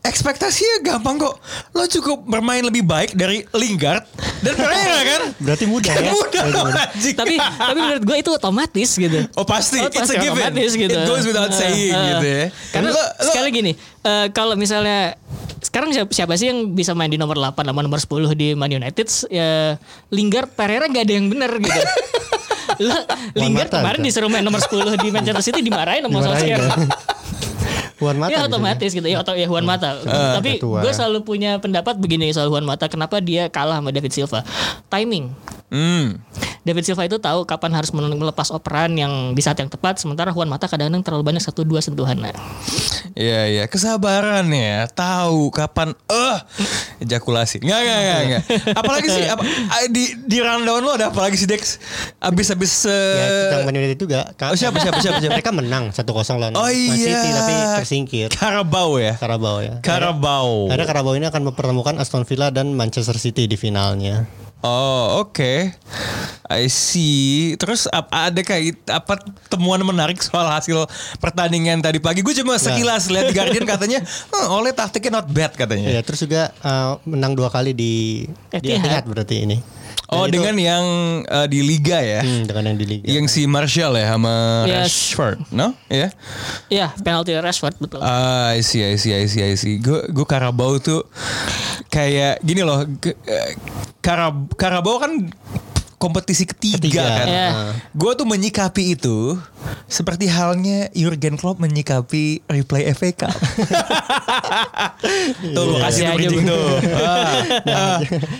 ekspektasinya gampang kok. Lo cukup bermain lebih baik dari Lingard dan Pereira kan? Berarti mudah Kan ya. mudah anjing. tapi tapi menurut gue itu otomatis gitu. Oh pasti, Oh, it's a given. otomatis gitu. It goes without Eh, saying eh. gitu ya. Karena Lo- lo- sekali gini, eh, kalau misalnya sekarang siapa, siapa sih yang bisa main di nomor 8 sama nomor 10 di Man United? Ya, Lingard, Pereira gak ada yang bener gitu. Lingard kemarin disuruh main nomor 10 di Manchester City dimarahin sama Solskjaer. Juan Mata ya otomatis gitu ya atau ya Juan Mata. Tapi ketua. gue selalu punya pendapat begini soal Juan Mata. Kenapa dia kalah sama David Silva? Timing. Hmm. David Silva itu tahu kapan harus melepas operan yang di saat yang tepat sementara Juan Mata kadang-kadang terlalu banyak satu dua sentuhan. Nah, Iya iya kesabaran ya tahu kapan eh ejakulasi nggak nggak nggak nggak apalagi sih apa, ah, di di rundown lo ada apa lagi sih Dex abis abis Ya, eh, tentang Man United juga. Ka- Oh, siapa, siapa, siapa, siapa? Mereka menang 1-0 lawan oh Man iya City tapi tersingkir. Carabao ya Carabao ya. Carabao Karena Carabao ini akan mempertemukan Aston Villa dan Manchester City di finalnya. Oh oke, I see. Terus ap- ada kayak apa temuan menarik soal hasil pertandingan tadi pagi? Gue cuma sekilas lihat di Guardian katanya, "Hmm, oleh taktiknya not bad katanya. Ya, terus juga uh, menang dua kali di di Etihad. Etihad berarti ini. Oh Dan itu- dengan yang uh, di Liga ya, Hmm, dengan yang di liga. yang si Martial ya sama Yes. Rashford, no? Ya. ya penalti Rashford betul. Ah, I see, I see, I see, I see. Gue gue Karabau tuh kayak gini loh. ge- eh, Karab Karabau kan kompetisi ketiga, Ketiga. kan. Ya. Gue tuh menyikapi itu seperti halnya Jurgen Klopp menyikapi replay FA Cup. tuh gue kasih Iya tuh aja, bridging Bu. tuh. Ah, Nah,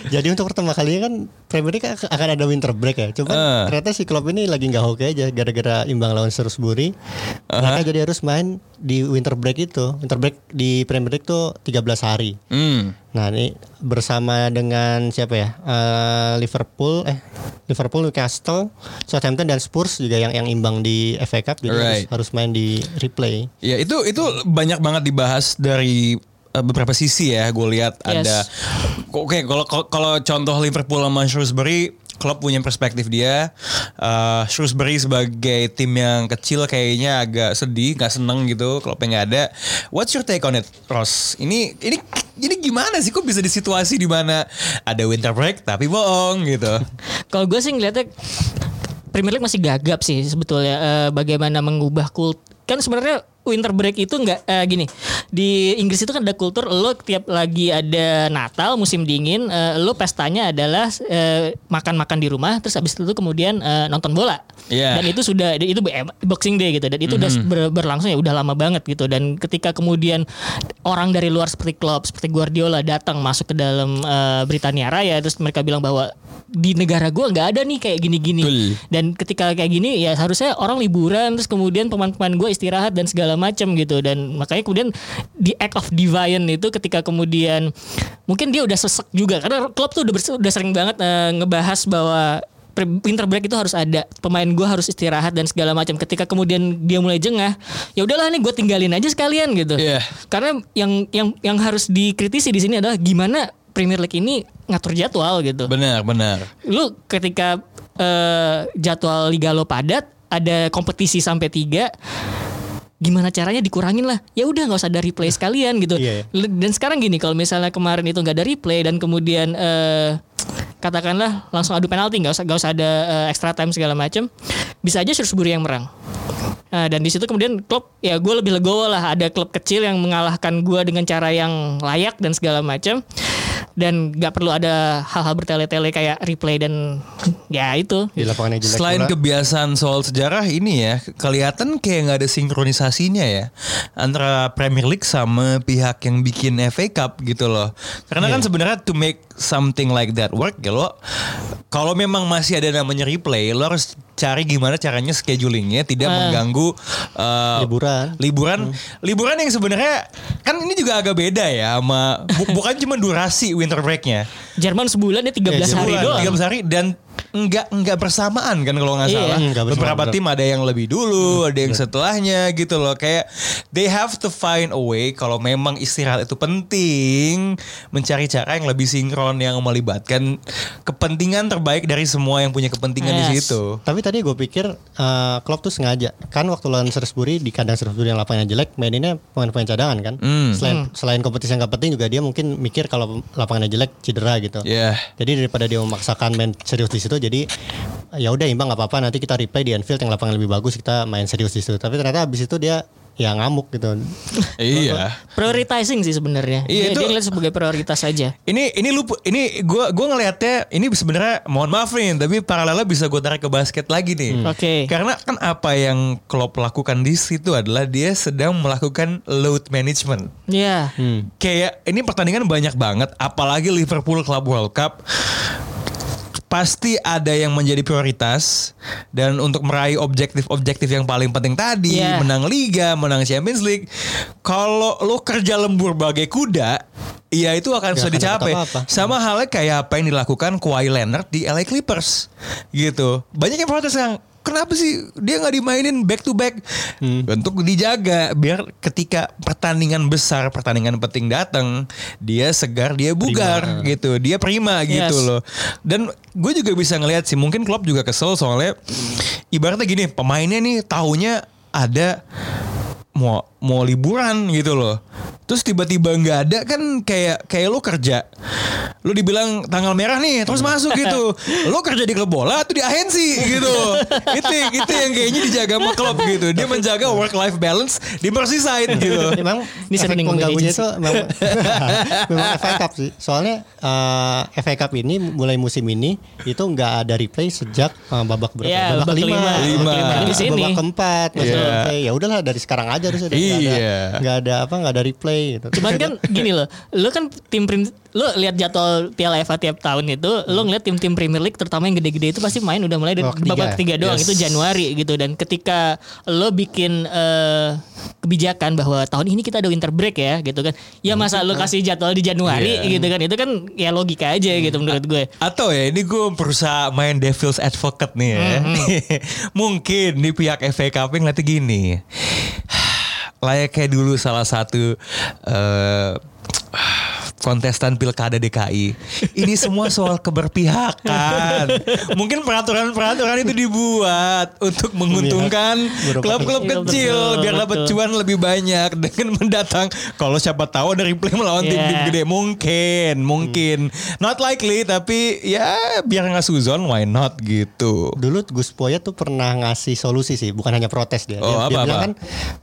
Jadi untuk pertama kalinya kan Premier League ak- akan ada winter break ya. Cuma Eh. ternyata si Klopp ini lagi nggak oke aja gara-gara imbang lawan Shrewsbury. Mereka jadi harus main di winter break itu. Winter break di Premier League tuh 13 hari. Hmm. Nah ini bersama dengan siapa ya Eh, Liverpool eh Liverpool Newcastle Southampton dan Spurs juga yang yang imbang di FA Cup jadi harus, Right. harus main di replay Ya itu itu banyak banget dibahas dari uh, beberapa sisi ya. Gue lihat Yes. ada oke kalau kalau- kalau contoh Liverpool sama Shrewsbury Klopp punya perspektif dia. Uh, Shrewsbury sebagai tim yang kecil kayaknya agak sedih, nggak seneng gitu. Kloppnya nggak ada. What's your take on it, Ross? Ini ini jadi gimana sih kok bisa di situasi di mana ada winter break tapi bohong gitu? Kalau gue sih ngeliatnya Premier League masih gagap sih sebetulnya eh, bagaimana mengubah kult kan sebenarnya winter break itu nggak eh, gini di Inggris itu kan ada kultur lo tiap lagi ada Natal musim dingin eh, lo pestanya adalah eh, makan-makan di rumah terus habis itu kemudian eh, nonton bola. Iya. dan itu sudah itu Boxing Day gitu dan itu udah ber- berlangsung ya udah lama banget gitu. Dan ketika kemudian orang dari luar seperti klub seperti Guardiola datang masuk ke dalam eh, Britania Raya terus mereka bilang bahwa di negara gua nggak ada nih kayak gini-gini. Dan ketika kayak gini ya harusnya orang liburan terus kemudian pemain-pemain gue istirahat dan segala macam gitu. Dan makanya kemudian di act of divine itu ketika kemudian mungkin dia udah sesek juga. Karena klub tuh udah, udah sering banget eh, ngebahas bahwa winter break itu harus ada. Pemain gue harus istirahat dan segala macam ketika kemudian dia mulai jengah ya udahlah nih gue tinggalin aja sekalian gitu. Iya. karena yang yang yang harus dikritisi di sini adalah gimana Premier League ini ngatur jadwal gitu. Benar benar. lu ketika eh, jadwal liga lo padat ada kompetisi sampai tiga gimana caranya dikurangin lah? Ya udah nggak usah ada replay sekalian gitu. Iya, L- dan sekarang gini kalau misalnya kemarin itu nggak ada replay dan kemudian eh, katakanlah langsung adu penalti nggak usah nggak usah ada eh, extra time segala macam bisa aja Shrewsbury yang merang. Nah, dan di situ kemudian klub ya gue lebih legowo lah. Ada klub kecil yang mengalahkan gue dengan cara yang layak dan segala macam dan nggak perlu ada hal-hal bertele-tele kayak replay dan ya itu di lapangan yang jelek Selain pula. kebiasaan soal sejarah ini ya, kelihatan kayak nggak ada sinkronisasinya ya antara Premier League sama pihak yang bikin FA Cup gitu loh. Karena kan sebenarnya to make something like that work ya lo, kalau memang masih ada namanya replay, lo harus cari gimana caranya schedulingnya tidak mengganggu uh, Liburan. liburan liburan yang sebenarnya kan ini juga agak beda ya sama bu- bukan cuma durasi winter breaknya. Jerman sebulan ya 13 hari Sebulan, doang. 13 hari dan enggak enggak bersamaan kan kalau nggak Iya. salah. Enggak bersamaan, Beberapa tim ada yang lebih dulu, ada yang setelahnya gitu loh. Kayak they have to find a way kalau memang istirahat itu penting, mencari cara yang lebih sinkron yang melibatkan kepentingan terbaik dari semua yang punya kepentingan di Yes. situ. Tapi tadi gue pikir uh, Klopp tuh sengaja kan waktu lawan Shrewsbury di kandang Shrewsbury yang lapangannya jelek maininnya pemain-pemain cadangan kan. Hmm. Selain selain kompetisi yang gak penting juga dia mungkin mikir kalau lapangannya jelek cedera gitu. Ya. Jadi daripada dia memaksakan main serius di situ jadi ya udah imbang nggak apa-apa nanti kita replay di Anfield yang lapangan lebih bagus kita main serius di situ. Tapi ternyata habis itu dia ya ngamuk gitu. Iya. prioritizing sih sebenarnya Iya, dia, itu- dia ngeliat sebagai prioritas saja Ini ini lu ini gua gua ngelihatnya ini sebenarnya mohon maaf nih tapi paralelnya bisa gue tarik ke basket lagi nih. Oke. Karena kan apa yang Klopp lakukan di situ adalah dia sedang melakukan load management. ya Kayak ini pertandingan banyak banget apalagi Liverpool Club World Cup pasti ada yang menjadi prioritas dan untuk meraih objektif-objektif yang paling penting tadi, Iya. menang liga, menang Champions League. Kalau lo kerja lembur bagai kuda, ya itu akan bisa dicapai. Sama halnya kayak apa yang dilakukan Kawhi Leonard di LA Clippers gitu. Banyak yang protes yang kenapa sih dia nggak dimainin back to back untuk dijaga biar ketika pertandingan besar, pertandingan penting datang, dia segar, dia bugar gitu, dia prima gitu Yes. loh. Dan gue juga bisa ngelihat sih mungkin klub juga kesel soalnya ibaratnya gini, pemainnya nih taunya ada mau mau liburan gitu loh. Terus tiba-tiba nggak ada kan kayak kayak lo kerja. Lo dibilang tanggal merah nih, terus masuk gitu. Lo kerja di klub bola atau di agensi gitu. itu itu yang kayaknya dijaga sama klub gitu. Dia menjaga work life balance di Merseyside gitu. Memang Ini efek sering mengganggunya itu memang, memang FA Cup sih. Soalnya eh, FA Cup ini mulai musim ini itu nggak ada replay sejak eh, babak berapa? Iya, babak lima. babak Lima. babak Di sini. Babak keempat masih Iya. Ya udahlah dari sekarang aja harus ada. Nggak ada- Iya. Nggak ada apa nggak ada replay gitu. Cuman kan gini loh, lo kan tim prim, lo lihat jadwal Piala FA tiap tahun itu, lo ngeliat tim-tim Premier League terutama yang gede-gede itu pasti main udah mulai dari Oh, ketiga babak ketiga doang Yes. itu Januari gitu dan ketika lo bikin eh, kebijakan bahwa tahun ini kita ada winter break ya gitu kan, ya masa lo kasih jadwal di Januari Iya. gitu kan itu kan ya logika aja gitu menurut gue. Atau ya ini gue berusaha main devil's advocate nih ya. Mungkin di pihak FA Cup ngeliatnya gini. Layaknya dulu salah satu eh, kontestan pilkada DKI. Ini semua soal keberpihakan. Mungkin peraturan-peraturan itu dibuat untuk menguntungkan Berapa- klub-klub Iya, kecil betul, biar dapat betul. cuan lebih banyak dengan mendatang. Kalau siapa tahu ada replay melawan tim-tim Yeah. gede mungkin, mungkin not likely tapi ya biar nggak suzon why not gitu. Dulu Gus Poyet tuh pernah ngasih solusi sih, bukan hanya protes dia. Dia, Oh, dia apa, bilang apa? kan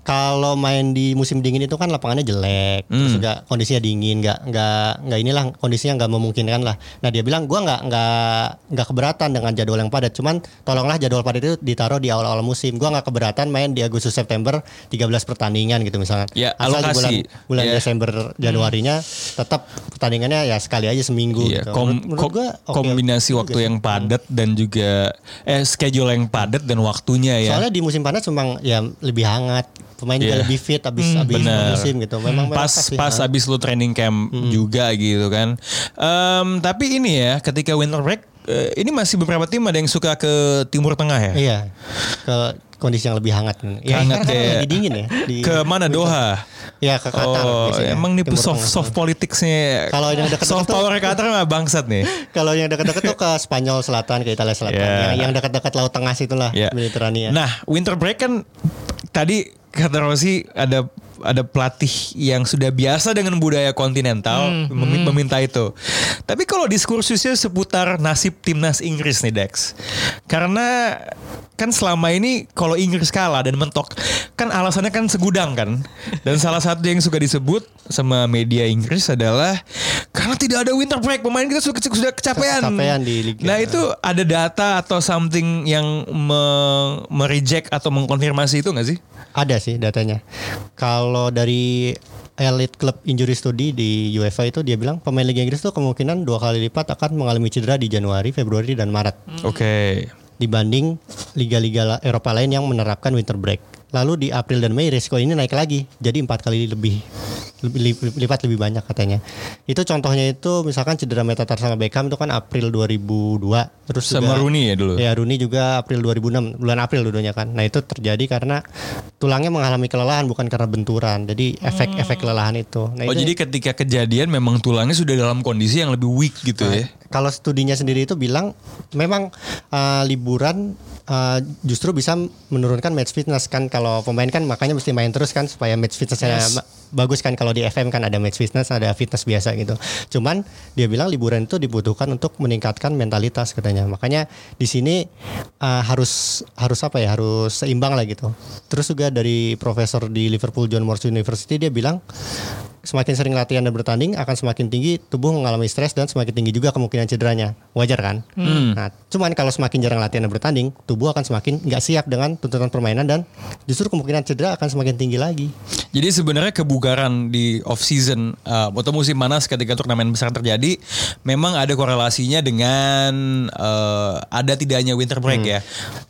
kalau main di musim dingin itu kan lapangannya jelek, Hmm. terus juga kondisinya dingin, nggak nggak nggak inilah kondisinya nggak memungkinkan lah. Nah dia bilang gua nggak nggak nggak keberatan dengan jadwal yang padat, cuman tolonglah jadwal padat itu ditaruh di awal-awal musim. Gua nggak keberatan main di Agustus September 13 pertandingan gitu misalnya. Ya, Asal di bulan alokasi. bulan Ya. Desember Januarinya tetap pertandingannya ya sekali aja seminggu. Iya, gitu. kom- Menurut- kom- gua oke kombinasi juga waktu yang padat dan juga eh schedule yang padat dan waktunya ya. Soalnya di musim panas memang ya lebih hangat, pemain juga Iya. lebih fit abis abis Bener. musim gitu. Memang memang pas pasti, pas ha. abis lu training camp juga gitu kan. Em, tapi ini ya ketika winter break eh, ini masih beberapa tim ada yang suka ke Timur Tengah ya. Iya. Ke kondisi yang lebih hangat. Ya, Hangat kan kayak- lagi dingin ya. Di, Ke mana Doha? Ya ke Qatar. Oh, biasanya, emang nih Timur soft Tengah. soft politicsnya. Kalau yang dekat-dekat soft tuh- power Qatar mah bangsat nih. Kalau yang dekat-dekat tuh ke Spanyol Selatan, ke Italia Selatan. Iya. Yang, yang dekat-dekat Laut Tengah situlah, Ya. Mediterania. Nah, winter break kan tadi kata Rossi ada ada pelatih yang sudah biasa dengan budaya kontinental memi- meminta itu. Tapi kalau diskursusnya seputar nasib timnas Inggris nih Dex. Karena kan selama ini kalau Inggris kalah dan mentok kan alasannya kan segudang kan. Dan salah satu yang suka disebut sama media Inggris adalah karena tidak ada winter break pemain kita sudah, sudah kecapean. Kecapean di liga. Nah, itu ada data atau something yang me- mereject atau mengkonfirmasi itu nggak sih? Ada sih datanya. Kalau dari Elite Club Injury Study di UEFA itu dia bilang pemain Liga Inggris tuh kemungkinan dua kali lipat akan mengalami cedera di Januari, Februari dan Maret. Oke. Dibanding liga-liga Eropa lain yang menerapkan winter break. Lalu di April dan Mei risiko ini naik lagi, jadi empat kali lebih, lebih lipat lebih banyak katanya. Itu contohnya itu misalkan cedera metatarsal sama Beckham itu kan April 2002, terus Sama juga, Rooney ya dulu. Ya Rooney juga April 2006, bulan April dulunya kan. Nah itu terjadi karena tulangnya mengalami kelelahan bukan karena benturan. Jadi efek-efek kelelahan itu. Nah, Oh itu jadi ketika kejadian memang tulangnya sudah dalam kondisi yang lebih weak gitu ya? kalau studinya sendiri itu bilang memang uh, liburan uh, justru bisa menurunkan match fitness kan kalau pemain kan makanya mesti main terus kan supaya match fitnessnya Yes. Bagus kan kalau di FM kan ada match fitness ada fitness biasa gitu. Cuman dia bilang liburan itu dibutuhkan untuk meningkatkan mentalitas katanya. Makanya di sini uh, harus harus apa ya harus seimbang lah gitu. Terus juga dari profesor di Liverpool John Moores University dia bilang semakin sering latihan dan bertanding akan semakin tinggi tubuh mengalami stres dan semakin tinggi juga kemungkinan cederanya. wajar kan. Nah, cuman kalau semakin jarang latihan dan bertanding, tubuh akan semakin nggak siap dengan tuntutan permainan dan justru kemungkinan cedera akan semakin tinggi lagi. Jadi sebenarnya kebugaran di off season uh, atau musim panas ketika turnamen besar terjadi memang ada korelasinya dengan uh, ada tidaknya winter break ya.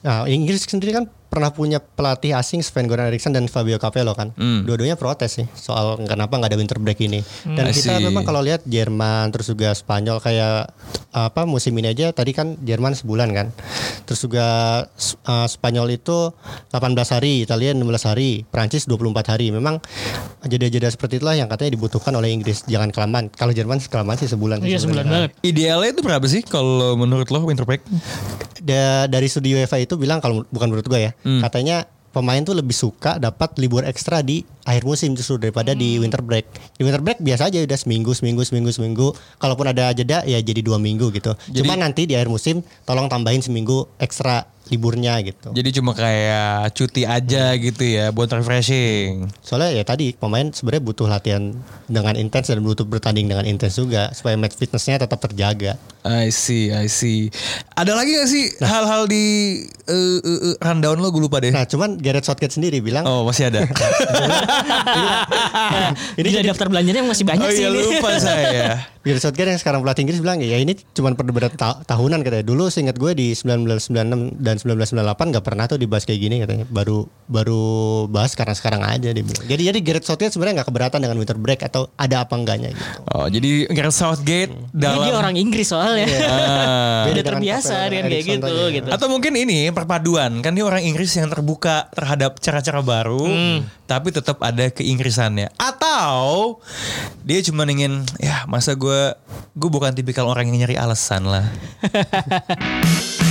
Nah, Inggris sendiri kan pernah punya pelatih asing Sven Goran Eriksson dan Fabio Capello kan. Dua-duanya protes sih soal kenapa nggak ada winter break ini. Dan I kita see. memang kalau lihat Jerman terus juga Spanyol kayak apa musim ini aja tadi kan Jerman sebulan kan. Terus juga uh, Spanyol itu 18 hari, Italia 16 hari, Prancis 24 hari. Memang jeda-jeda seperti itulah yang katanya dibutuhkan oleh Inggris. Jangan kelamaan. Kalau Jerman kelamaan sih sebulan. Iya sebulan banget. Idealnya itu berapa sih kalau menurut lo winter break? da- dari studi UEFA itu bilang kalau bukan menurut gue ya, katanya pemain tuh lebih suka dapat libur ekstra di akhir musim justru daripada di winter break. Di winter break biasa aja udah seminggu, seminggu, seminggu, seminggu. Kalaupun ada jeda ya jadi dua minggu gitu. Cuma nanti di akhir musim tolong tambahin seminggu ekstra liburnya gitu. Jadi cuma kayak cuti aja gitu ya buat refreshing. Soalnya ya tadi pemain sebenarnya butuh latihan dengan intens dan butuh bertanding dengan intens juga supaya match fitnessnya tetap terjaga. I see, I see. Ada lagi gak sih hal-hal di uh, uh, uh, rundown lo gue lupa deh. Nah cuman Gareth Southgate sendiri bilang Oh masih ada. Ini jadi daftar belanjanya masih banyak oh sih iya ini. lupa saya. Gareth Southgate yang sekarang pelatih Inggris bilang ya ini cuma perdebatan ta- tahunan katanya. Dulu seingat gue di 1996 dan 1998 nggak pernah tuh dibahas kayak gini katanya. Baru baru bahas karena sekarang aja dia bilang. Jadi jadi Gareth Southgate sebenarnya nggak keberatan dengan winter break atau ada apa enggaknya gitu. Oh jadi Gareth Southgate Ini dalam dia orang Inggris soalnya. Ah. Beda dengan terbiasa dengan kayak Eriksson gitu tadi. gitu. Atau mungkin ini perpaduan kan dia orang Inggris yang terbuka terhadap cara-cara baru, tapi tetap ada keinggrisannya. Atau dia cuma ingin ya masa gue gue bukan tipikal orang yang nyari alasan lah.